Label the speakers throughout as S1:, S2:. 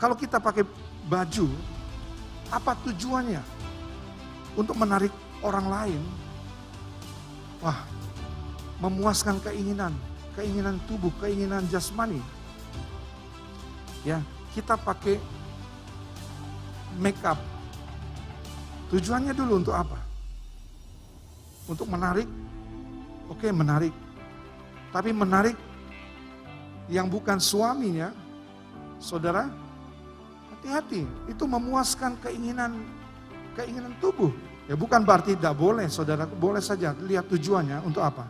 S1: kalau kita pakai baju, apa tujuannya? Untuk menarik orang lain. Wah, memuaskan keinginan, keinginan tubuh, keinginan jasmani. Ya, kita pakai make up. Tujuannya dulu untuk apa? Untuk menarik. Oke, menarik. Tapi menarik yang bukan suaminya, saudara, hati-hati. Itu memuaskan keinginan keinginan tubuh. Ya bukan berarti tidak boleh, saudara. Boleh saja lihat tujuannya untuk apa.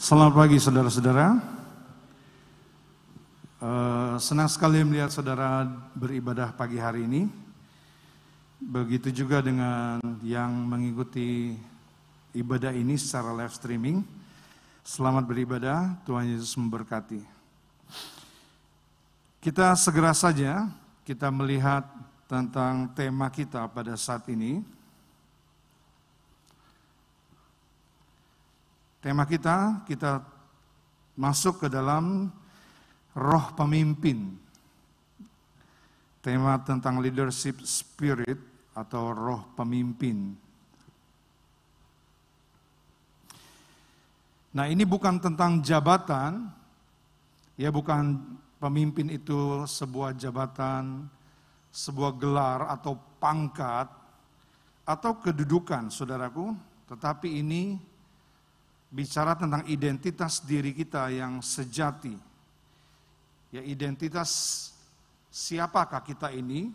S1: Selamat pagi saudara-saudara. Uh, senang sekali melihat saudara beribadah pagi hari ini. Begitu juga dengan yang mengikuti ibadah ini secara live streaming. Selamat beribadah, Tuhan Yesus memberkati. Kita segera saja kita melihat tentang tema kita pada saat ini. Tema kita, kita masuk ke dalam roh pemimpin. Tema tentang leadership spirit atau roh pemimpin. Nah ini bukan tentang jabatan, ya bukan pemimpin itu sebuah jabatan, sebuah gelar atau pangkat, atau kedudukan saudaraku, tetapi ini bicara tentang identitas diri kita yang sejati. Ya identitas siapakah kita ini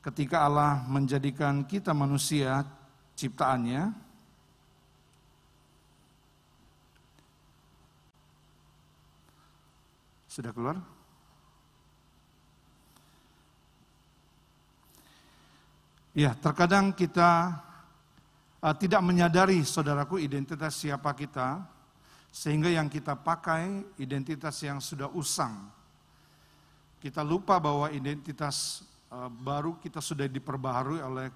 S1: ketika Allah menjadikan kita manusia ciptaannya. Sudah keluar? Ya, terkadang kita uh, tidak menyadari saudaraku identitas siapa kita, sehingga yang kita pakai identitas yang sudah usang. Kita lupa bahwa identitas uh, baru kita sudah diperbaharui oleh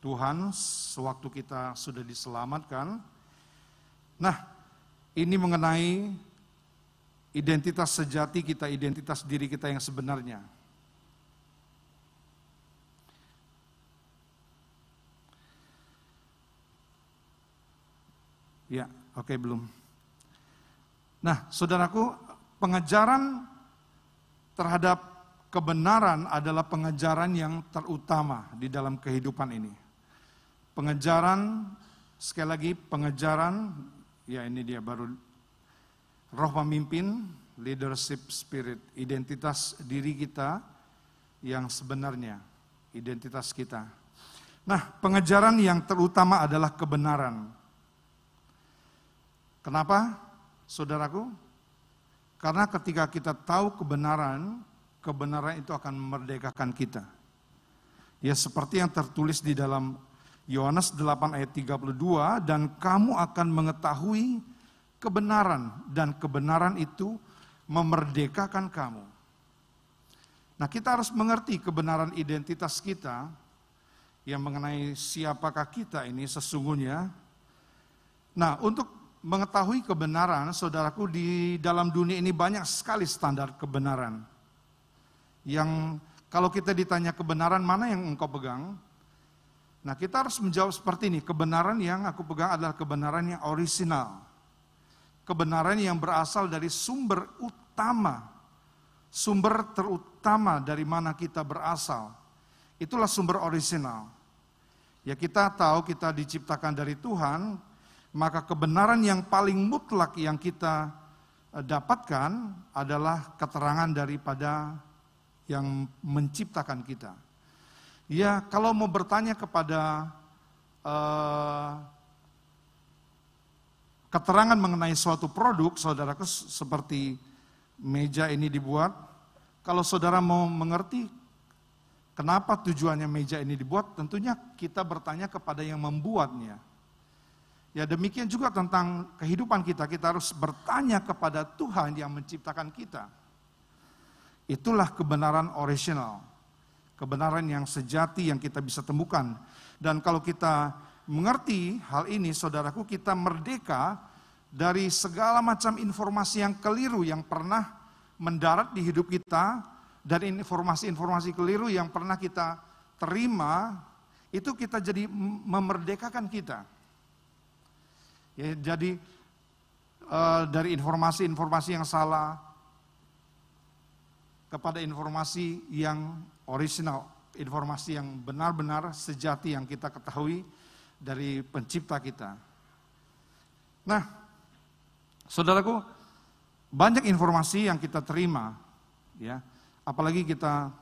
S1: Tuhan sewaktu kita sudah diselamatkan. Nah, ini mengenai identitas sejati kita, identitas diri kita yang sebenarnya. Ya, oke okay, belum. Nah, saudaraku, pengejaran terhadap kebenaran adalah pengejaran yang terutama di dalam kehidupan ini. Pengejaran, sekali lagi pengejaran, ya ini dia baru roh pemimpin, leadership spirit, identitas diri kita yang sebenarnya, identitas kita. Nah, pengejaran yang terutama adalah kebenaran. Kenapa, saudaraku? Karena ketika kita tahu kebenaran, kebenaran itu akan memerdekakan kita. Ya seperti yang tertulis di dalam Yohanes 8 ayat 32, dan kamu akan mengetahui kebenaran, dan kebenaran itu memerdekakan kamu. Nah kita harus mengerti kebenaran identitas kita, yang mengenai siapakah kita ini sesungguhnya. Nah untuk mengetahui kebenaran, saudaraku, di dalam dunia ini banyak sekali standar kebenaran. Yang kalau kita ditanya kebenaran mana yang engkau pegang, nah kita harus menjawab seperti ini, kebenaran yang aku pegang adalah kebenaran yang orisinal. Kebenaran yang berasal dari sumber utama, sumber terutama dari mana kita berasal. Itulah sumber orisinal. Ya kita tahu kita diciptakan dari Tuhan, maka kebenaran yang paling mutlak yang kita eh, dapatkan adalah keterangan daripada yang menciptakan kita. Ya, kalau mau bertanya kepada uh, keterangan mengenai suatu produk, saudara seperti meja ini dibuat, kalau saudara mau mengerti kenapa tujuannya meja ini dibuat, tentunya kita bertanya kepada yang membuatnya. Ya demikian juga tentang kehidupan kita, kita harus bertanya kepada Tuhan yang menciptakan kita. Itulah kebenaran original. Kebenaran yang sejati yang kita bisa temukan. Dan kalau kita mengerti hal ini, saudaraku, kita merdeka dari segala macam informasi yang keliru yang pernah mendarat di hidup kita, dan informasi-informasi keliru yang pernah kita terima, itu kita jadi memerdekakan kita. Ya, jadi uh, dari informasi-informasi yang salah kepada informasi yang original, informasi yang benar-benar sejati yang kita ketahui dari pencipta kita. Nah, saudaraku, banyak informasi yang kita terima, ya, apalagi kita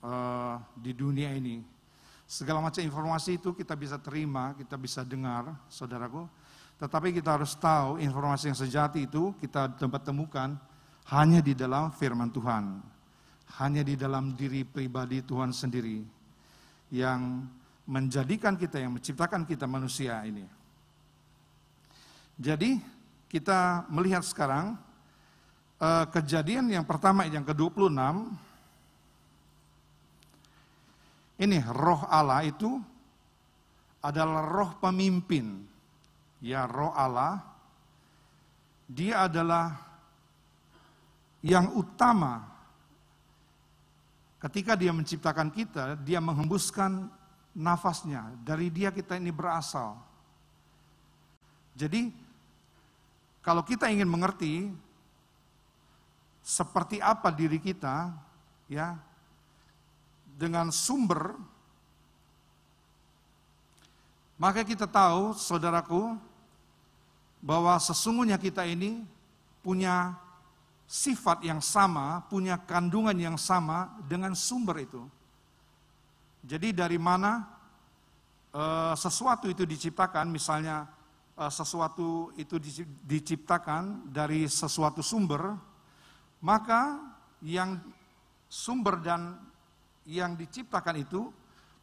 S1: uh, di dunia ini. Segala macam informasi itu kita bisa terima, kita bisa dengar, saudaraku. Tetapi kita harus tahu informasi yang sejati itu kita tempat temukan hanya di dalam firman Tuhan hanya di dalam diri pribadi Tuhan sendiri yang menjadikan kita, yang menciptakan kita manusia ini. Jadi kita melihat sekarang uh, kejadian yang pertama yang ke-26 ini roh Allah itu adalah roh pemimpin. Ya, roh Allah dia adalah yang utama Ketika dia menciptakan kita, dia menghembuskan nafasnya. Dari dia kita ini berasal. Jadi, kalau kita ingin mengerti seperti apa diri kita, ya, dengan sumber, maka kita tahu, saudaraku, bahwa sesungguhnya kita ini punya sifat yang sama, punya kandungan yang sama dengan sumber itu. Jadi dari mana uh, sesuatu itu diciptakan, misalnya uh, sesuatu itu diciptakan dari sesuatu sumber, maka yang sumber dan yang diciptakan itu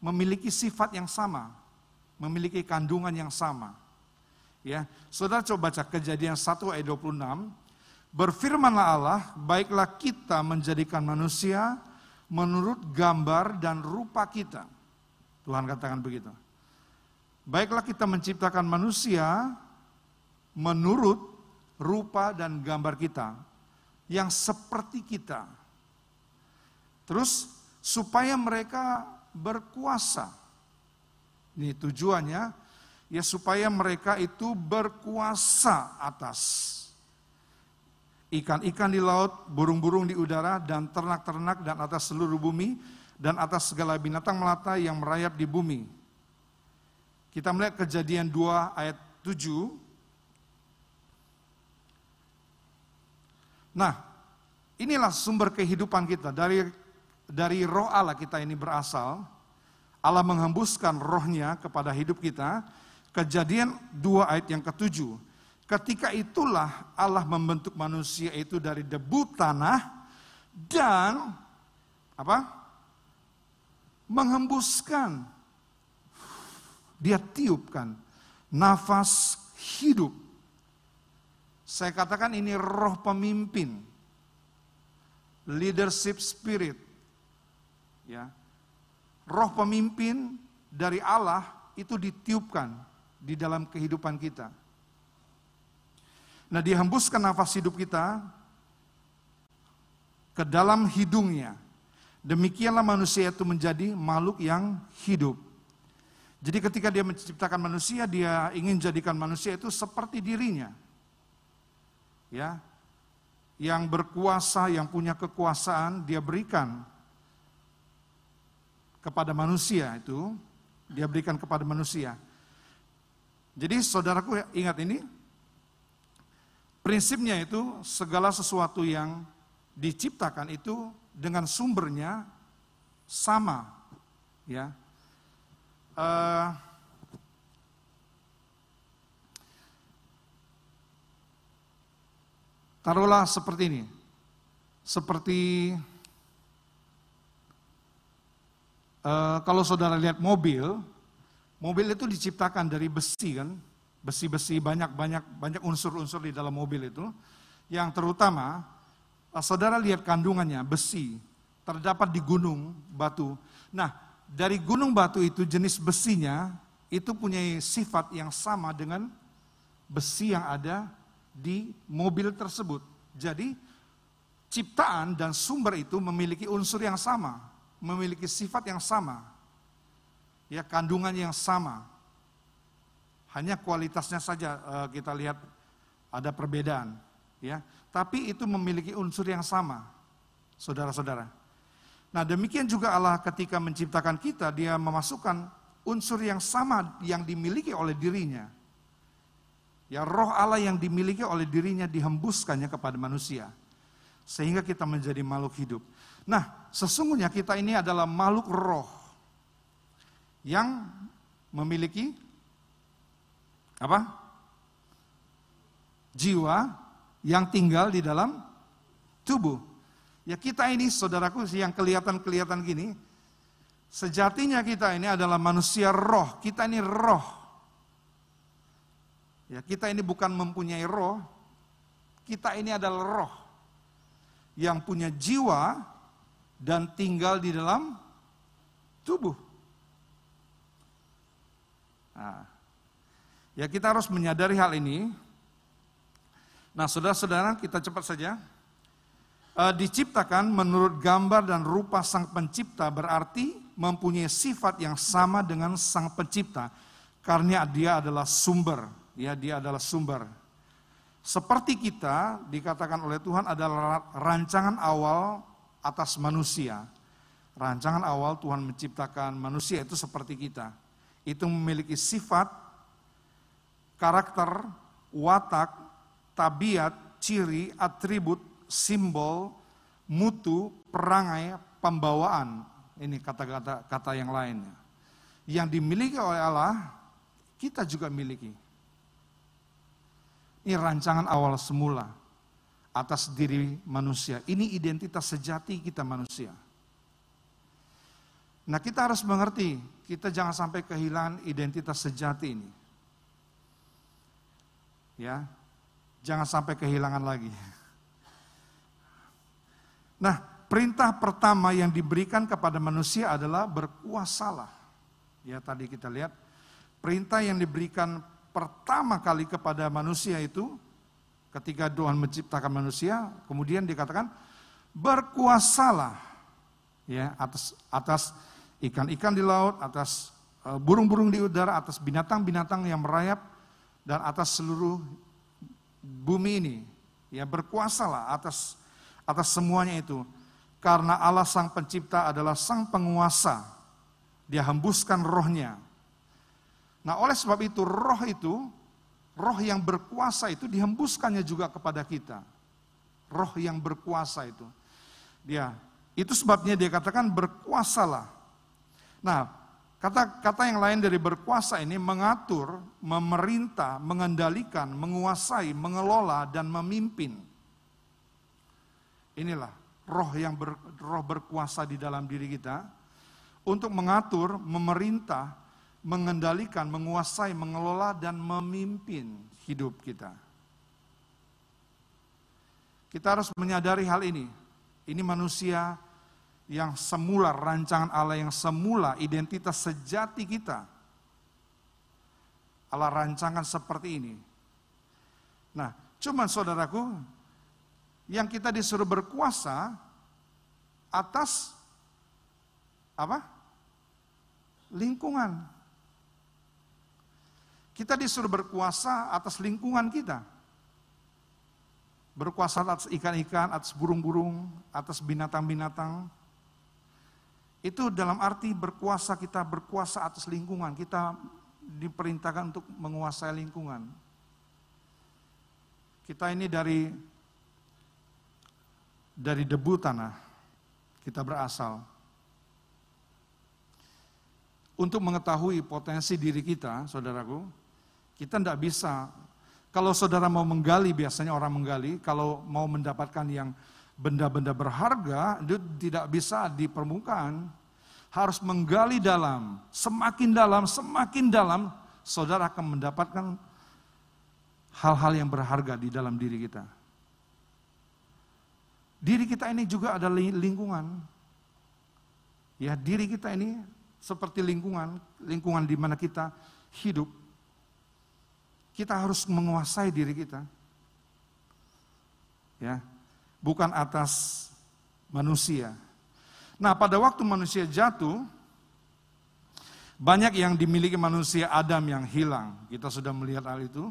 S1: memiliki sifat yang sama, memiliki kandungan yang sama. Ya, Saudara coba baca Kejadian 1 ayat 26, Berfirmanlah Allah, baiklah kita menjadikan manusia menurut gambar dan rupa kita. Tuhan katakan begitu. Baiklah kita menciptakan manusia menurut rupa dan gambar kita yang seperti kita. Terus supaya mereka berkuasa. Ini tujuannya ya supaya mereka itu berkuasa atas ikan-ikan di laut, burung-burung di udara, dan ternak-ternak dan atas seluruh bumi, dan atas segala binatang melata yang merayap di bumi. Kita melihat kejadian 2 ayat 7. Nah, inilah sumber kehidupan kita. Dari dari roh Allah kita ini berasal. Allah menghembuskan rohnya kepada hidup kita. Kejadian 2 ayat yang ketujuh Ketika itulah Allah membentuk manusia itu dari debu tanah dan apa? Menghembuskan. Dia tiupkan nafas hidup. Saya katakan ini roh pemimpin. Leadership spirit. Ya. Roh pemimpin dari Allah itu ditiupkan di dalam kehidupan kita. Nah dihembuskan nafas hidup kita ke dalam hidungnya. Demikianlah manusia itu menjadi makhluk yang hidup. Jadi ketika dia menciptakan manusia, dia ingin jadikan manusia itu seperti dirinya. Ya. Yang berkuasa, yang punya kekuasaan, dia berikan kepada manusia itu, dia berikan kepada manusia. Jadi saudaraku ingat ini, Prinsipnya itu segala sesuatu yang diciptakan itu dengan sumbernya sama, ya. Uh, taruhlah seperti ini, seperti uh, kalau saudara lihat mobil, mobil itu diciptakan dari besi kan, besi-besi banyak banyak banyak unsur-unsur di dalam mobil itu yang terutama saudara lihat kandungannya, besi, terdapat di gunung batu. Nah, dari gunung batu itu jenis besinya itu punya sifat yang sama dengan besi yang ada di mobil tersebut. Jadi, ciptaan dan sumber itu memiliki unsur yang sama, memiliki sifat yang sama. Ya, kandungan yang sama. Hanya kualitasnya saja uh, kita lihat ada perbedaan, ya. Tapi itu memiliki unsur yang sama. Saudara-saudara. Nah, demikian juga Allah ketika menciptakan kita, dia memasukkan unsur yang sama yang dimiliki oleh dirinya. Ya, roh Allah yang dimiliki oleh dirinya dihembuskannya kepada manusia. Sehingga kita menjadi makhluk hidup. Nah, sesungguhnya kita ini adalah makhluk roh yang memiliki apa? Jiwa yang tinggal di dalam tubuh. Ya kita ini saudaraku yang kelihatan-kelihatan gini, sejatinya kita ini adalah manusia roh, kita ini roh. Ya kita ini bukan mempunyai roh, kita ini adalah roh yang punya jiwa dan tinggal di dalam tubuh. Nah, Ya kita harus menyadari hal ini. Nah saudara-saudara kita cepat saja. E, diciptakan menurut gambar dan rupa sang pencipta berarti mempunyai sifat yang sama dengan sang pencipta. Karena dia adalah sumber. Ya dia adalah sumber. Seperti kita dikatakan oleh Tuhan adalah rancangan awal atas manusia. Rancangan awal Tuhan menciptakan manusia itu seperti kita. Itu memiliki sifat karakter, watak, tabiat, ciri, atribut, simbol, mutu, perangai, pembawaan. Ini kata-kata kata yang lainnya. Yang dimiliki oleh Allah, kita juga miliki. Ini rancangan awal semula atas diri manusia. Ini identitas sejati kita manusia. Nah kita harus mengerti, kita jangan sampai kehilangan identitas sejati ini. Ya, jangan sampai kehilangan lagi. Nah, perintah pertama yang diberikan kepada manusia adalah berkuasalah. Ya, tadi kita lihat perintah yang diberikan pertama kali kepada manusia itu ketika Tuhan menciptakan manusia, kemudian dikatakan berkuasalah ya atas atas ikan-ikan di laut, atas eh, burung-burung di udara, atas binatang-binatang yang merayap dan atas seluruh bumi ini. Ya berkuasalah atas atas semuanya itu. Karena Allah sang pencipta adalah sang penguasa. Dia hembuskan rohnya. Nah oleh sebab itu roh itu, roh yang berkuasa itu dihembuskannya juga kepada kita. Roh yang berkuasa itu. Dia, itu sebabnya dia katakan berkuasalah. Nah Kata-kata yang lain dari berkuasa ini mengatur, memerintah, mengendalikan, menguasai, mengelola, dan memimpin. Inilah roh yang ber, roh berkuasa di dalam diri kita untuk mengatur, memerintah, mengendalikan, menguasai, mengelola, dan memimpin hidup kita. Kita harus menyadari hal ini. Ini manusia yang semula, rancangan Allah yang semula, identitas sejati kita. Allah rancangan seperti ini. Nah, cuman saudaraku, yang kita disuruh berkuasa atas apa? Lingkungan. Kita disuruh berkuasa atas lingkungan kita. Berkuasa atas ikan-ikan, atas burung-burung, atas binatang-binatang, itu dalam arti berkuasa kita berkuasa atas lingkungan, kita diperintahkan untuk menguasai lingkungan. Kita ini dari dari debu tanah kita berasal. Untuk mengetahui potensi diri kita, saudaraku, kita tidak bisa. Kalau saudara mau menggali, biasanya orang menggali, kalau mau mendapatkan yang benda-benda berharga itu tidak bisa di permukaan. Harus menggali dalam, semakin dalam, semakin dalam, saudara akan mendapatkan hal-hal yang berharga di dalam diri kita. Diri kita ini juga ada lingkungan. Ya, diri kita ini seperti lingkungan, lingkungan di mana kita hidup. Kita harus menguasai diri kita. Ya, bukan atas manusia. Nah, pada waktu manusia jatuh, banyak yang dimiliki manusia Adam yang hilang. Kita sudah melihat hal itu.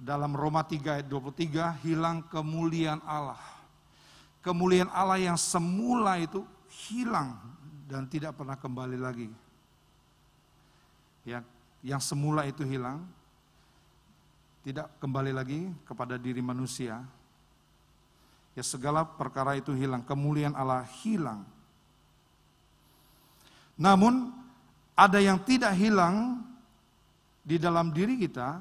S1: Dalam Roma 3 ayat 23, hilang kemuliaan Allah. Kemuliaan Allah yang semula itu hilang dan tidak pernah kembali lagi. Ya, yang semula itu hilang, tidak kembali lagi kepada diri manusia. Ya segala perkara itu hilang, kemuliaan Allah hilang. Namun ada yang tidak hilang di dalam diri kita,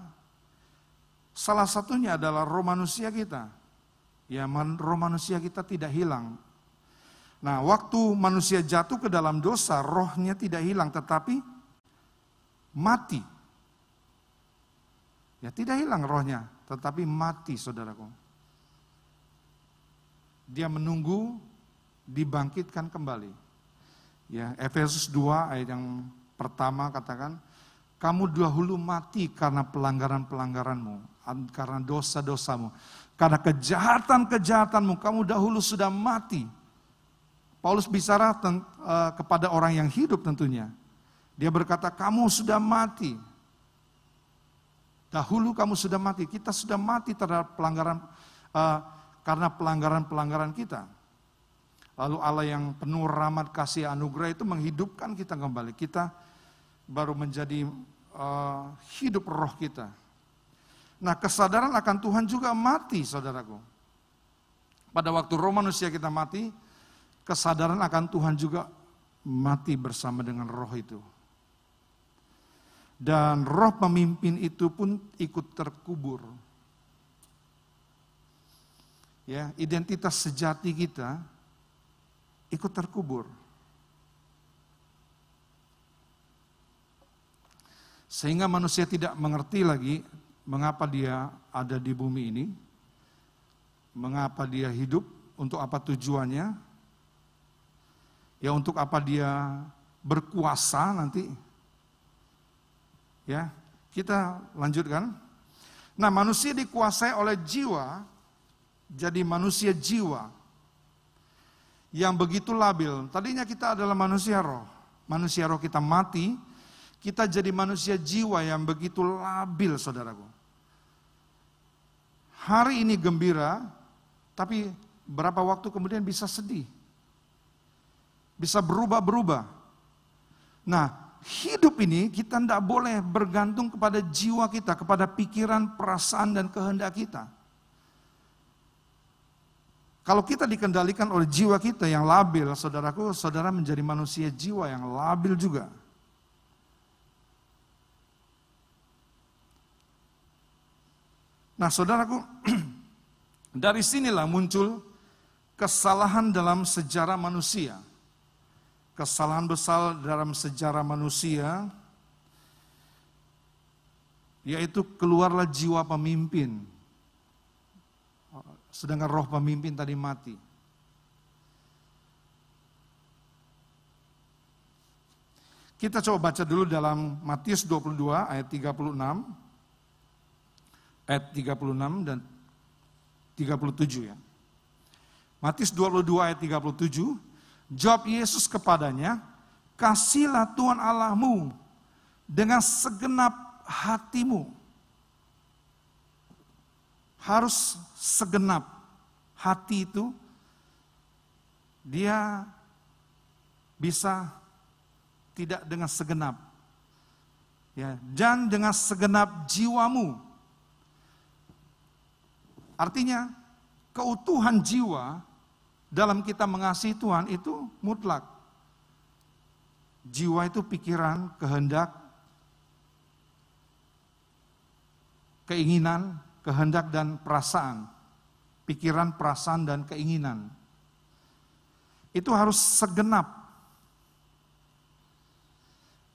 S1: salah satunya adalah roh manusia kita. Ya, roh manusia kita tidak hilang. Nah, waktu manusia jatuh ke dalam dosa, rohnya tidak hilang, tetapi mati. Ya, tidak hilang rohnya, tetapi mati, saudaraku. Dia menunggu dibangkitkan kembali. Ya, Efesus 2 ayat yang pertama katakan, kamu dahulu mati karena pelanggaran-pelanggaranmu, karena dosa-dosamu, karena kejahatan-kejahatanmu, kamu dahulu sudah mati. Paulus bicara uh, kepada orang yang hidup tentunya. Dia berkata, kamu sudah mati. Dahulu kamu sudah mati, kita sudah mati terhadap pelanggaran, uh, karena pelanggaran-pelanggaran kita. Lalu Allah yang penuh rahmat kasih anugerah itu menghidupkan kita kembali. Kita baru menjadi uh, hidup roh kita. Nah kesadaran akan Tuhan juga mati saudaraku. Pada waktu roh manusia kita mati, kesadaran akan Tuhan juga mati bersama dengan roh itu. Dan roh pemimpin itu pun ikut terkubur. Ya, identitas sejati kita ikut terkubur. Sehingga manusia tidak mengerti lagi mengapa dia ada di bumi ini, mengapa dia hidup, untuk apa tujuannya, ya untuk apa dia berkuasa nanti. Ya, kita lanjutkan. Nah, manusia dikuasai oleh jiwa, jadi manusia jiwa yang begitu labil. Tadinya kita adalah manusia roh. Manusia roh kita mati, kita jadi manusia jiwa yang begitu labil, saudaraku. Hari ini gembira, tapi berapa waktu kemudian bisa sedih. Bisa berubah-berubah. Nah, hidup ini kita tidak boleh bergantung kepada jiwa kita, kepada pikiran, perasaan, dan kehendak kita. Kalau kita dikendalikan oleh jiwa kita yang labil, saudaraku, saudara menjadi manusia jiwa yang labil juga. Nah, saudaraku, dari sinilah muncul kesalahan dalam sejarah manusia. Kesalahan besar dalam sejarah manusia, yaitu keluarlah jiwa pemimpin sedangkan roh pemimpin tadi mati. Kita coba baca dulu dalam Matius 22 ayat 36, ayat 36 dan 37 ya. Matius 22 ayat 37, jawab Yesus kepadanya, kasihlah Tuhan Allahmu dengan segenap hatimu harus segenap hati itu dia bisa tidak dengan segenap. Ya dan dengan segenap jiwamu. Artinya keutuhan jiwa dalam kita mengasihi Tuhan itu mutlak. Jiwa itu pikiran kehendak keinginan kehendak dan perasaan, pikiran, perasaan, dan keinginan. Itu harus segenap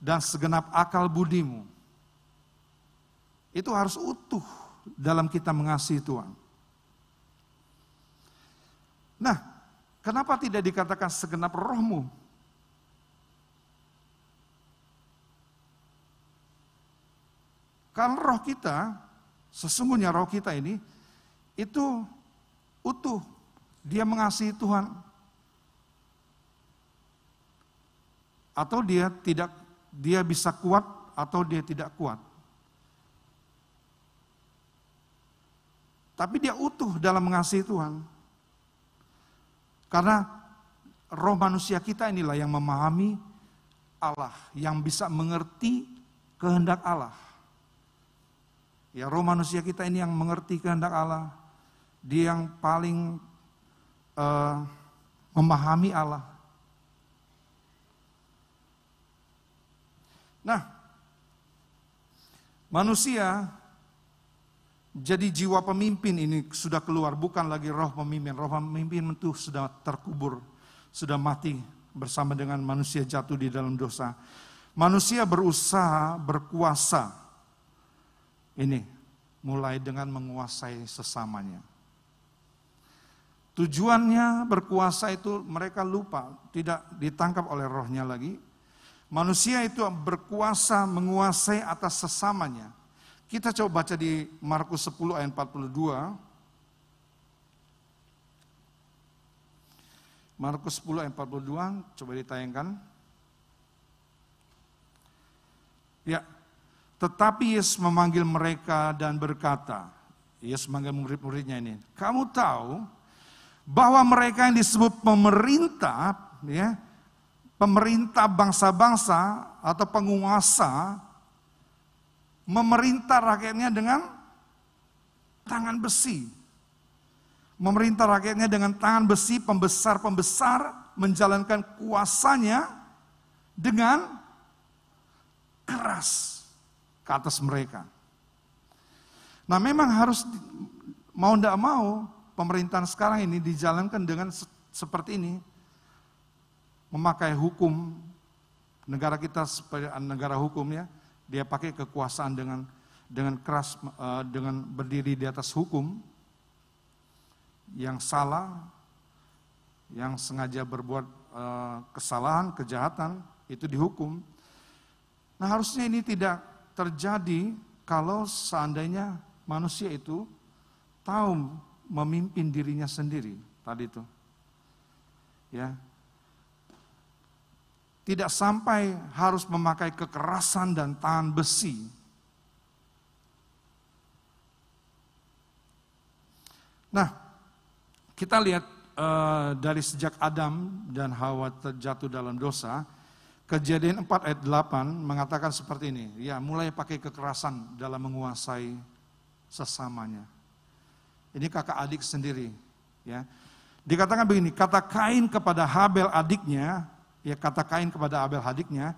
S1: dan segenap akal budimu. Itu harus utuh dalam kita mengasihi Tuhan. Nah, Kenapa tidak dikatakan segenap rohmu? Kalau roh kita, sesungguhnya roh kita ini, itu utuh. Dia mengasihi Tuhan. Atau dia tidak, dia bisa kuat atau dia tidak kuat. Tapi dia utuh dalam mengasihi Tuhan. Karena roh manusia kita inilah yang memahami Allah, yang bisa mengerti kehendak Allah. Ya roh manusia kita ini yang mengerti kehendak Allah. Dia yang paling uh, memahami Allah. Nah, manusia jadi jiwa pemimpin ini sudah keluar, bukan lagi roh pemimpin. Roh pemimpin itu sudah terkubur, sudah mati bersama dengan manusia jatuh di dalam dosa. Manusia berusaha berkuasa ini mulai dengan menguasai sesamanya. Tujuannya berkuasa itu mereka lupa, tidak ditangkap oleh rohnya lagi. Manusia itu berkuasa menguasai atas sesamanya. Kita coba baca di Markus 10 ayat 42. Markus 10 ayat 42, coba ditayangkan. Ya, tetapi Yesus memanggil mereka dan berkata, Yesus memanggil murid-muridnya ini, kamu tahu bahwa mereka yang disebut pemerintah, ya, pemerintah bangsa-bangsa atau penguasa, memerintah rakyatnya dengan tangan besi. Memerintah rakyatnya dengan tangan besi, pembesar-pembesar menjalankan kuasanya dengan keras ke atas mereka. Nah memang harus mau tidak mau pemerintahan sekarang ini dijalankan dengan seperti ini. Memakai hukum negara kita sebagai negara hukum ya, dia pakai kekuasaan dengan dengan keras eh, dengan berdiri di atas hukum yang salah yang sengaja berbuat eh, kesalahan, kejahatan itu dihukum. Nah, harusnya ini tidak terjadi kalau seandainya manusia itu tahu memimpin dirinya sendiri tadi itu. Ya. Tidak sampai harus memakai kekerasan dan tangan besi. Nah, kita lihat uh, dari sejak Adam dan Hawa terjatuh dalam dosa, Kejadian 4 ayat 8 mengatakan seperti ini, ya mulai pakai kekerasan dalam menguasai sesamanya. Ini kakak adik sendiri, ya. Dikatakan begini, kata Kain kepada Habel adiknya, ya kata Kain kepada Habel adiknya,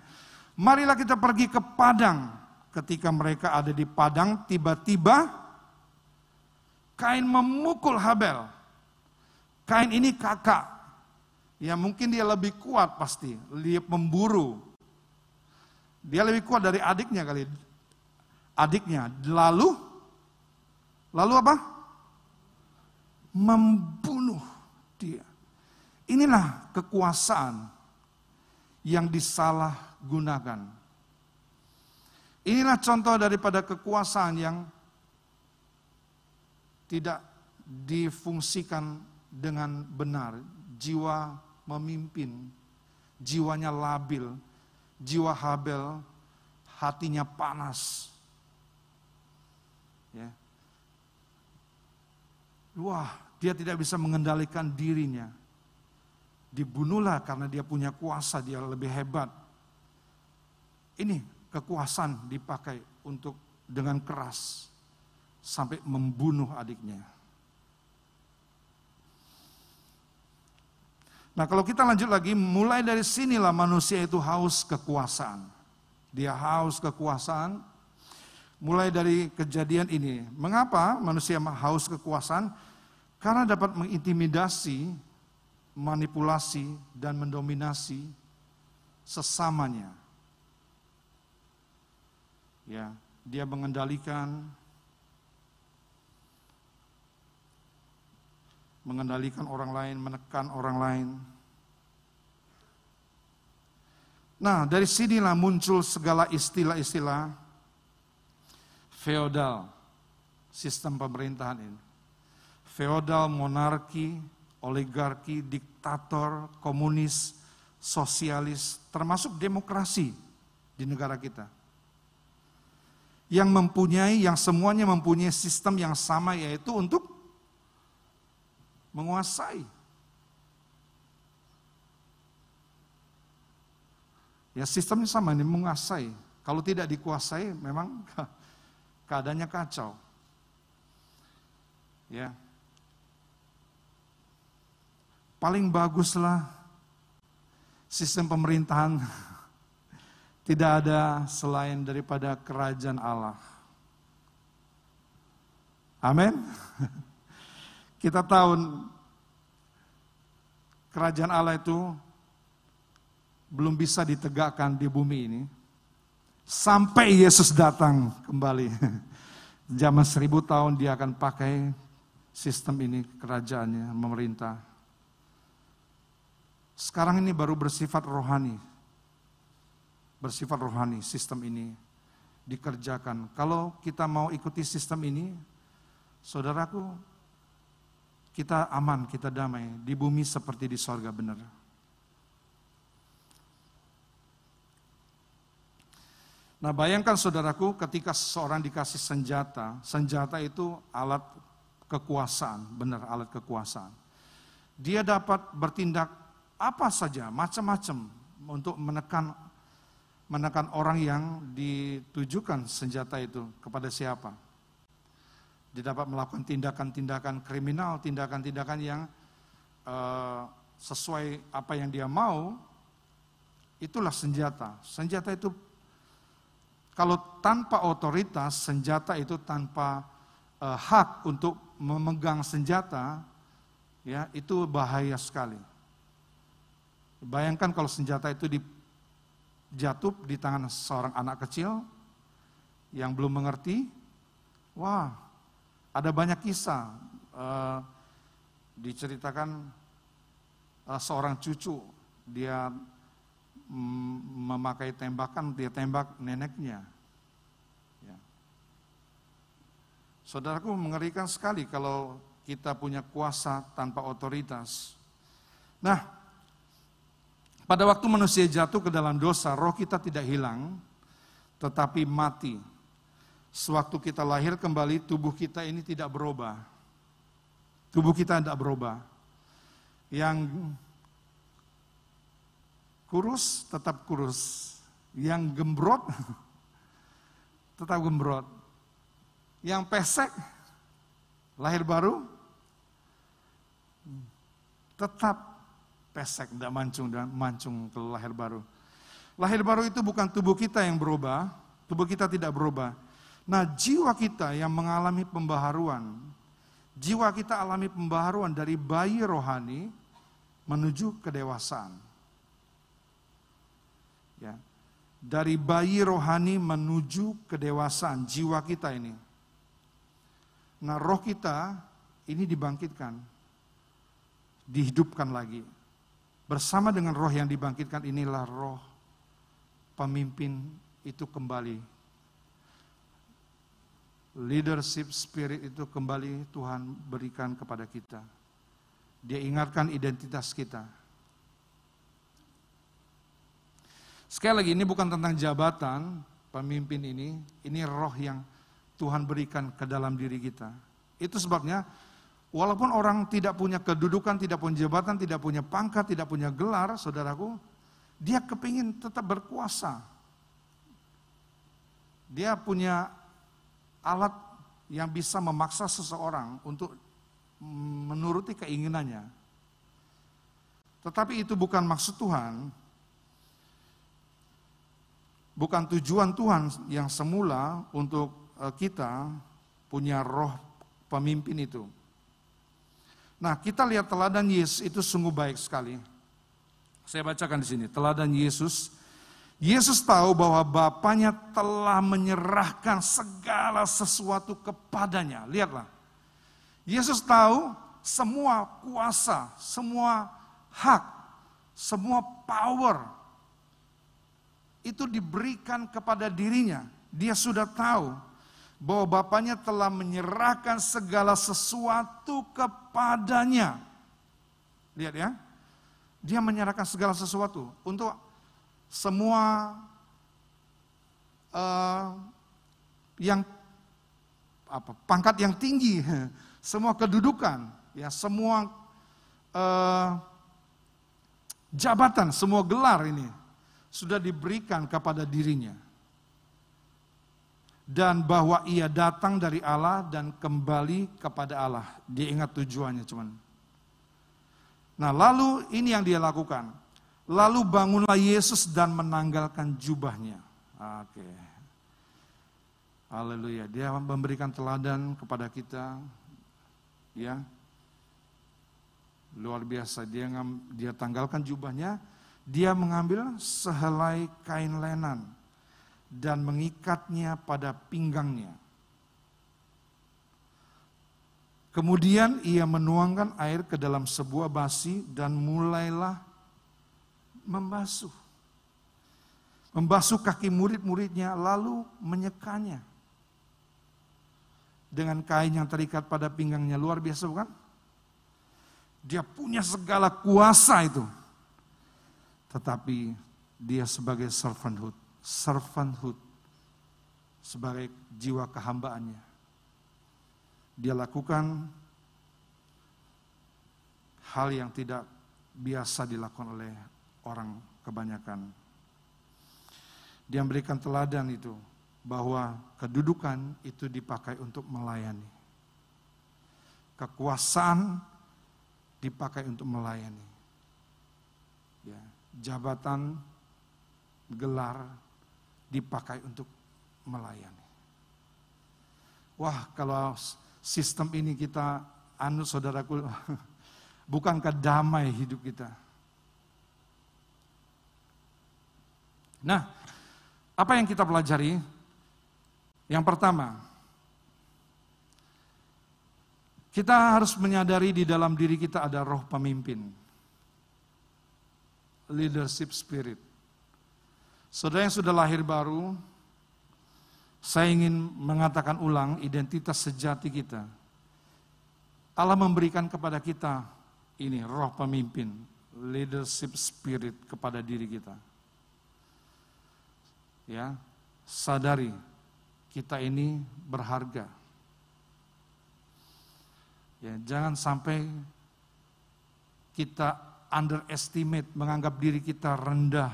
S1: marilah kita pergi ke padang. Ketika mereka ada di padang, tiba-tiba Kain memukul Habel. Kain ini kakak, Ya mungkin dia lebih kuat pasti, dia pemburu. Dia lebih kuat dari adiknya kali. Adiknya. Lalu, lalu apa? Membunuh dia. Inilah kekuasaan yang disalahgunakan. Inilah contoh daripada kekuasaan yang tidak difungsikan dengan benar. Jiwa memimpin, jiwanya labil, jiwa Habel, hatinya panas. Ya. Wah, dia tidak bisa mengendalikan dirinya. Dibunuhlah karena dia punya kuasa, dia lebih hebat. Ini kekuasaan dipakai untuk dengan keras sampai membunuh adiknya. Nah kalau kita lanjut lagi, mulai dari sinilah manusia itu haus kekuasaan. Dia haus kekuasaan, mulai dari kejadian ini. Mengapa manusia haus kekuasaan? Karena dapat mengintimidasi, manipulasi, dan mendominasi sesamanya. Ya, dia mengendalikan mengendalikan orang lain, menekan orang lain. Nah, dari sinilah muncul segala istilah-istilah feodal, sistem pemerintahan ini. Feodal, monarki, oligarki, diktator, komunis, sosialis, termasuk demokrasi di negara kita. Yang mempunyai, yang semuanya mempunyai sistem yang sama yaitu untuk menguasai. Ya sistemnya sama ini menguasai. Kalau tidak dikuasai memang keadaannya kacau. Ya. Paling baguslah sistem pemerintahan tidak ada selain daripada kerajaan Allah. Amin. Kita tahu kerajaan Allah itu belum bisa ditegakkan di bumi ini sampai Yesus datang kembali. Zaman seribu tahun dia akan pakai sistem ini kerajaannya, memerintah. Sekarang ini baru bersifat rohani. Bersifat rohani sistem ini dikerjakan. Kalau kita mau ikuti sistem ini, saudaraku, kita aman, kita damai. Di bumi seperti di sorga benar. Nah bayangkan saudaraku ketika seseorang dikasih senjata, senjata itu alat kekuasaan, benar alat kekuasaan. Dia dapat bertindak apa saja, macam-macam untuk menekan menekan orang yang ditujukan senjata itu kepada siapa. Dia dapat melakukan tindakan-tindakan kriminal, tindakan-tindakan yang uh, sesuai apa yang dia mau. Itulah senjata. Senjata itu kalau tanpa otoritas, senjata itu tanpa uh, hak untuk memegang senjata, ya itu bahaya sekali. Bayangkan kalau senjata itu dijatuh di tangan seorang anak kecil yang belum mengerti, wah ada banyak kisah uh, diceritakan uh, seorang cucu dia mm, memakai tembakan dia tembak neneknya. Ya. Saudaraku mengerikan sekali kalau kita punya kuasa tanpa otoritas. Nah, pada waktu manusia jatuh ke dalam dosa, roh kita tidak hilang, tetapi mati. Sewaktu kita lahir kembali, tubuh kita ini tidak berubah. Tubuh kita tidak berubah. Yang kurus tetap kurus. Yang gembrot tetap gembrot. Yang pesek lahir baru tetap pesek, tidak mancung dan mancung ke lahir baru. Lahir baru itu bukan tubuh kita yang berubah, tubuh kita tidak berubah, Nah, jiwa kita yang mengalami pembaharuan, jiwa kita alami pembaharuan dari bayi rohani menuju kedewasaan. Ya. Dari bayi rohani menuju kedewasaan jiwa kita ini. Nah, roh kita ini dibangkitkan, dihidupkan lagi. Bersama dengan roh yang dibangkitkan inilah roh pemimpin itu kembali leadership spirit itu kembali Tuhan berikan kepada kita. Dia ingatkan identitas kita. Sekali lagi ini bukan tentang jabatan pemimpin ini, ini roh yang Tuhan berikan ke dalam diri kita. Itu sebabnya walaupun orang tidak punya kedudukan, tidak punya jabatan, tidak punya pangkat, tidak punya gelar, saudaraku, dia kepingin tetap berkuasa. Dia punya alat yang bisa memaksa seseorang untuk menuruti keinginannya. Tetapi itu bukan maksud Tuhan, bukan tujuan Tuhan yang semula untuk eh, kita punya roh pemimpin itu. Nah, kita lihat teladan Yesus itu sungguh baik sekali. Saya bacakan di sini, teladan Yesus Yesus tahu bahwa Bapaknya telah menyerahkan segala sesuatu kepadanya. Lihatlah. Yesus tahu semua kuasa, semua hak, semua power itu diberikan kepada dirinya. Dia sudah tahu bahwa Bapaknya telah menyerahkan segala sesuatu kepadanya. Lihat ya, dia menyerahkan segala sesuatu untuk semua uh, yang apa pangkat yang tinggi, semua kedudukan, ya semua uh, jabatan, semua gelar ini sudah diberikan kepada dirinya. Dan bahwa ia datang dari Allah dan kembali kepada Allah. Dia ingat tujuannya cuman. Nah lalu ini yang dia lakukan. Lalu bangunlah Yesus dan menanggalkan jubahnya. Oke. Haleluya. Dia memberikan teladan kepada kita. Ya. Luar biasa. Dia dia tanggalkan jubahnya, dia mengambil sehelai kain lenan dan mengikatnya pada pinggangnya. Kemudian ia menuangkan air ke dalam sebuah basi dan mulailah membasuh. Membasuh kaki murid-muridnya lalu menyekanya. Dengan kain yang terikat pada pinggangnya. Luar biasa bukan? Dia punya segala kuasa itu tetapi dia sebagai servanthood, servanthood sebagai jiwa kehambaannya. Dia lakukan hal yang tidak biasa dilakukan oleh orang kebanyakan. Dia memberikan teladan itu bahwa kedudukan itu dipakai untuk melayani. Kekuasaan dipakai untuk melayani. Ya jabatan, gelar dipakai untuk melayani. Wah, kalau sistem ini kita anu saudaraku, bukankah damai hidup kita? Nah, apa yang kita pelajari? Yang pertama, kita harus menyadari di dalam diri kita ada roh pemimpin leadership spirit. Saudara yang sudah lahir baru, saya ingin mengatakan ulang identitas sejati kita. Allah memberikan kepada kita ini roh pemimpin, leadership spirit kepada diri kita. Ya, sadari kita ini berharga. Ya, jangan sampai kita underestimate, menganggap diri kita rendah,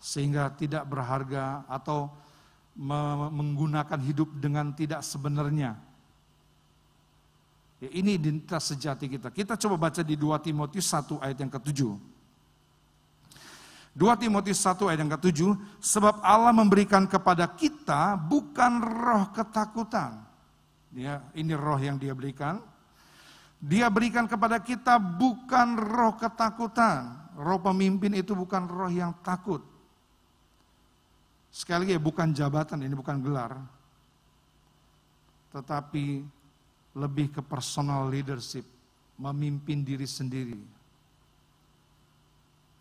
S1: sehingga tidak berharga atau menggunakan hidup dengan tidak sebenarnya. Ya, ini identitas sejati kita. Kita coba baca di 2 Timotius 1 ayat yang ke-7. 2 Timotius 1 ayat yang ke-7, sebab Allah memberikan kepada kita bukan roh ketakutan. Ya, ini roh yang dia berikan, dia berikan kepada kita bukan roh ketakutan. Roh pemimpin itu bukan roh yang takut. Sekali lagi bukan jabatan, ini bukan gelar. Tetapi lebih ke personal leadership, memimpin diri sendiri.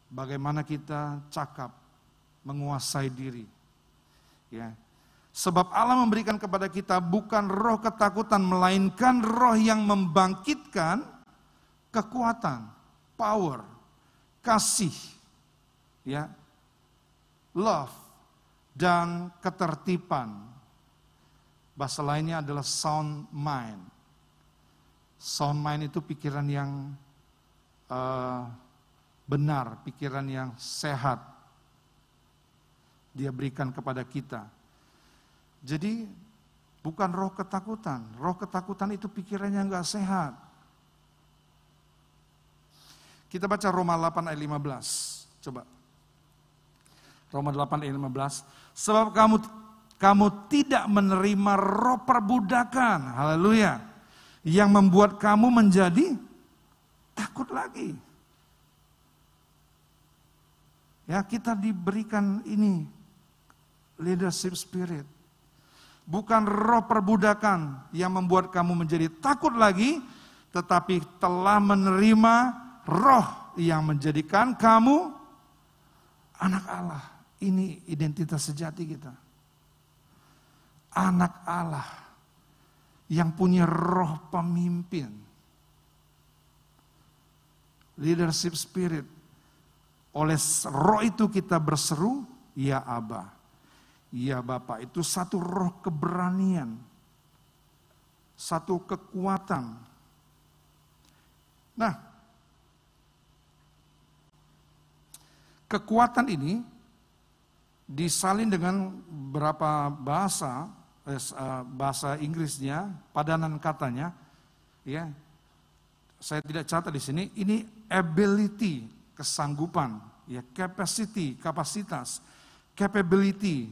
S1: Bagaimana kita cakap, menguasai diri. Ya, Sebab Allah memberikan kepada kita bukan roh ketakutan, melainkan roh yang membangkitkan kekuatan, power, kasih, ya, love, dan ketertiban. Bahasa lainnya adalah sound mind. Sound mind itu pikiran yang uh, benar, pikiran yang sehat. Dia berikan kepada kita jadi bukan roh ketakutan. Roh ketakutan itu pikirannya nggak sehat. Kita baca Roma 8 ayat 15. Coba. Roma 8 ayat 15. Sebab kamu kamu tidak menerima roh perbudakan. Haleluya. Yang membuat kamu menjadi takut lagi. Ya, kita diberikan ini leadership spirit bukan roh perbudakan yang membuat kamu menjadi takut lagi, tetapi telah menerima roh yang menjadikan kamu anak Allah. Ini identitas sejati kita. Anak Allah yang punya roh pemimpin. Leadership spirit. Oleh roh itu kita berseru, ya Abah. Ya Bapak, itu satu roh keberanian. Satu kekuatan. Nah, kekuatan ini disalin dengan berapa bahasa, eh, eh, bahasa Inggrisnya, padanan katanya, ya. Saya tidak catat di sini. Ini ability, kesanggupan, ya, capacity, kapasitas, capability,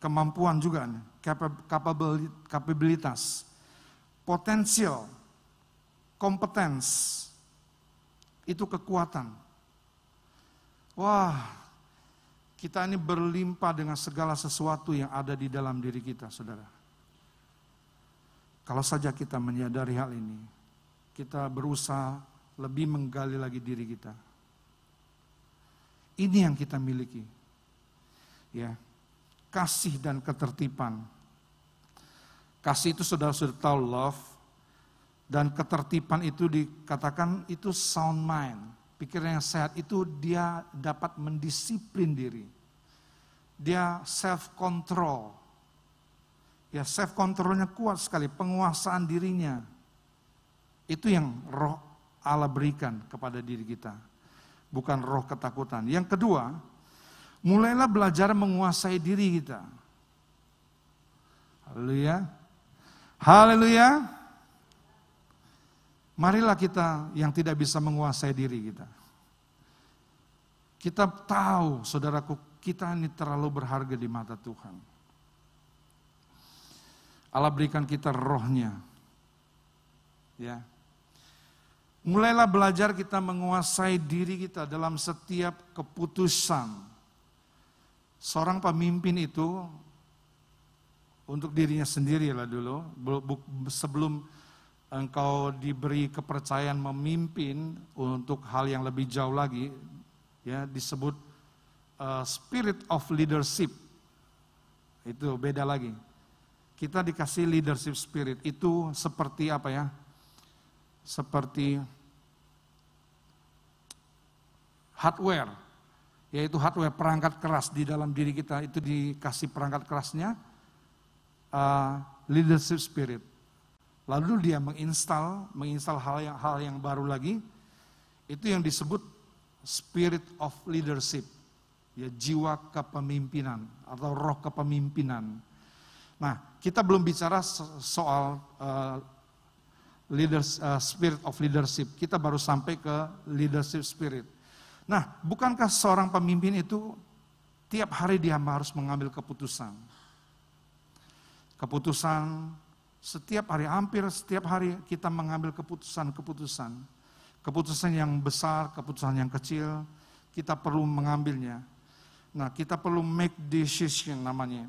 S1: kemampuan juga, kapabilitas, potensial, kompetens, itu kekuatan. Wah, kita ini berlimpah dengan segala sesuatu yang ada di dalam diri kita, saudara. Kalau saja kita menyadari hal ini, kita berusaha lebih menggali lagi diri kita. Ini yang kita miliki. Ya, kasih dan ketertiban. Kasih itu saudara sudah tahu love dan ketertiban itu dikatakan itu sound mind. Pikiran yang sehat itu dia dapat mendisiplin diri. Dia self control. Ya self controlnya kuat sekali, penguasaan dirinya. Itu yang roh Allah berikan kepada diri kita. Bukan roh ketakutan. Yang kedua, mulailah belajar menguasai diri kita. Haleluya. Haleluya. Marilah kita yang tidak bisa menguasai diri kita. Kita tahu, saudaraku, kita ini terlalu berharga di mata Tuhan. Allah berikan kita rohnya. Ya. Mulailah belajar kita menguasai diri kita dalam setiap keputusan seorang pemimpin itu untuk dirinya sendiri lah dulu, sebelum engkau diberi kepercayaan memimpin untuk hal yang lebih jauh lagi, ya disebut uh, spirit of leadership. Itu beda lagi. Kita dikasih leadership spirit itu seperti apa ya? Seperti hardware yaitu hardware perangkat keras di dalam diri kita itu dikasih perangkat kerasnya uh, leadership spirit. Lalu dia menginstal menginstal hal yang hal yang baru lagi itu yang disebut spirit of leadership. Ya jiwa kepemimpinan atau roh kepemimpinan. Nah, kita belum bicara soal uh, leaders uh, spirit of leadership. Kita baru sampai ke leadership spirit. Nah, bukankah seorang pemimpin itu tiap hari dia harus mengambil keputusan? Keputusan setiap hari, hampir setiap hari kita mengambil keputusan-keputusan. Keputusan yang besar, keputusan yang kecil, kita perlu mengambilnya. Nah, kita perlu make decision namanya.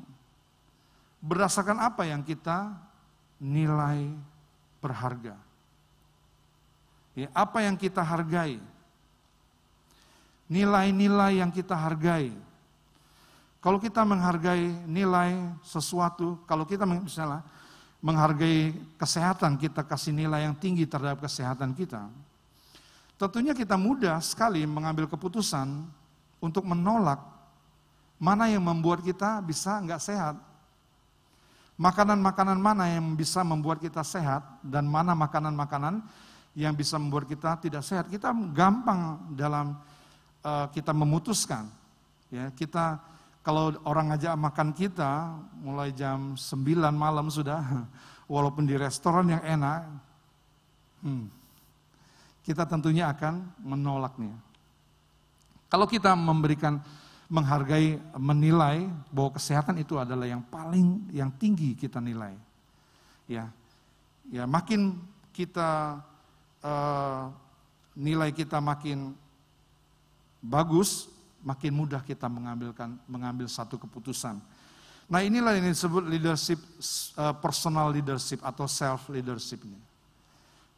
S1: Berdasarkan apa yang kita nilai berharga. Ya, apa yang kita hargai nilai-nilai yang kita hargai. Kalau kita menghargai nilai sesuatu, kalau kita misalnya menghargai kesehatan, kita kasih nilai yang tinggi terhadap kesehatan kita. Tentunya kita mudah sekali mengambil keputusan untuk menolak mana yang membuat kita bisa nggak sehat. Makanan-makanan mana yang bisa membuat kita sehat dan mana makanan-makanan yang bisa membuat kita tidak sehat. Kita gampang dalam uh, kita memutuskan. Ya, kita kalau orang ngajak makan kita mulai jam 9 malam sudah, walaupun di restoran yang enak, hmm, kita tentunya akan menolaknya. Kalau kita memberikan menghargai, menilai bahwa kesehatan itu adalah yang paling yang tinggi kita nilai. Ya, ya makin kita uh, nilai kita makin bagus, makin mudah kita mengambilkan mengambil satu keputusan. Nah inilah yang disebut leadership, uh, personal leadership atau self leadership ini.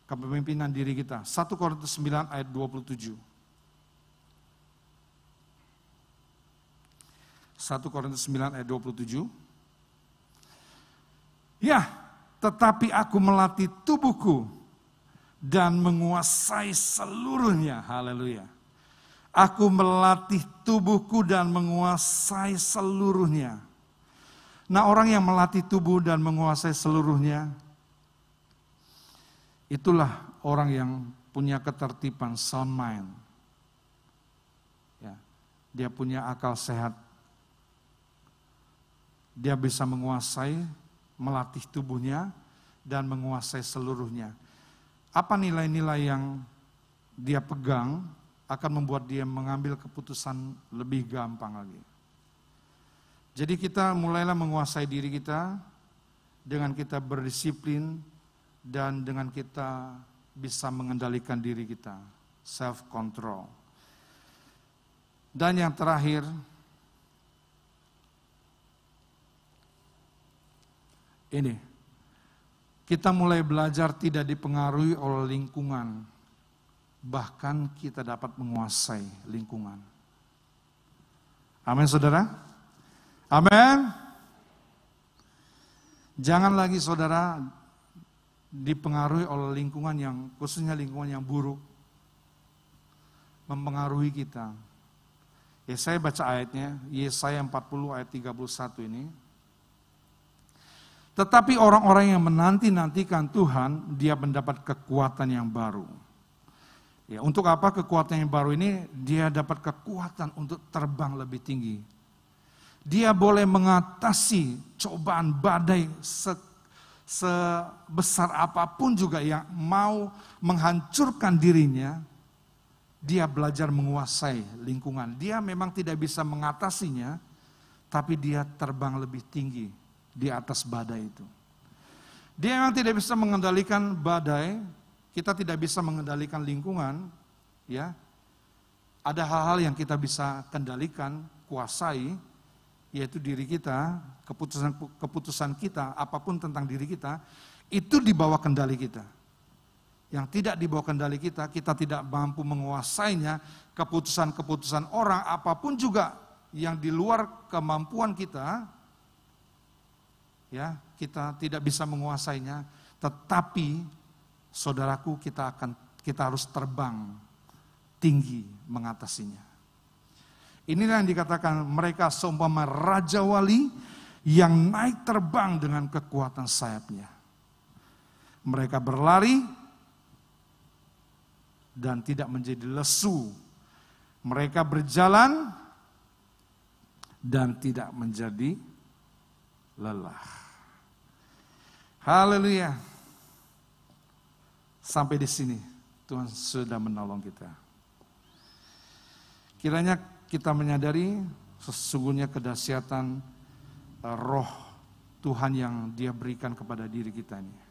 S1: Kepemimpinan diri kita. 1 Korintus 9 ayat 27. 1 Korintus 9 ayat 27. Ya, tetapi aku melatih tubuhku dan menguasai seluruhnya. Haleluya. Aku melatih tubuhku dan menguasai seluruhnya. Nah, orang yang melatih tubuh dan menguasai seluruhnya, itulah orang yang punya ketertiban sound mind. Ya, dia punya akal sehat. Dia bisa menguasai, melatih tubuhnya, dan menguasai seluruhnya. Apa nilai-nilai yang dia pegang akan membuat dia mengambil keputusan lebih gampang lagi. Jadi kita mulailah menguasai diri kita dengan kita berdisiplin dan dengan kita bisa mengendalikan diri kita, self control. Dan yang terakhir, ini, kita mulai belajar tidak dipengaruhi oleh lingkungan, bahkan kita dapat menguasai lingkungan. Amin, saudara. Amin. Jangan lagi saudara dipengaruhi oleh lingkungan yang khususnya lingkungan yang buruk mempengaruhi kita. Ya saya baca ayatnya, Yesaya 40 ayat 31 ini. Tetapi orang-orang yang menanti-nantikan Tuhan, dia mendapat kekuatan yang baru. Ya, untuk apa kekuatan yang baru ini? Dia dapat kekuatan untuk terbang lebih tinggi. Dia boleh mengatasi cobaan badai sebesar apa pun juga yang mau menghancurkan dirinya, dia belajar menguasai lingkungan. Dia memang tidak bisa mengatasinya, tapi dia terbang lebih tinggi di atas badai itu. Dia memang tidak bisa mengendalikan badai, kita tidak bisa mengendalikan lingkungan, ya. Ada hal-hal yang kita bisa kendalikan, kuasai, yaitu diri kita, keputusan keputusan kita, apa pun tentang diri kita, itu di bawah kendali kita. Yang tidak di bawah kendali kita, kita tidak mampu menguasainya, keputusan-keputusan orang, apa pun juga yang di luar kemampuan kita, ya kita tidak bisa menguasainya, tetapi saudaraku kita akan kita harus terbang tinggi mengatasinya. Inilah yang dikatakan mereka seumpama raja wali yang naik terbang dengan kekuatan sayapnya. Mereka berlari dan tidak menjadi lesu. Mereka berjalan dan tidak menjadi lelah. Haleluya. Sampai di sini Tuhan sudah menolong kita. Kiranya kita menyadari sesungguhnya kedahsyatan uh, roh Tuhan yang dia berikan kepada diri kita ini.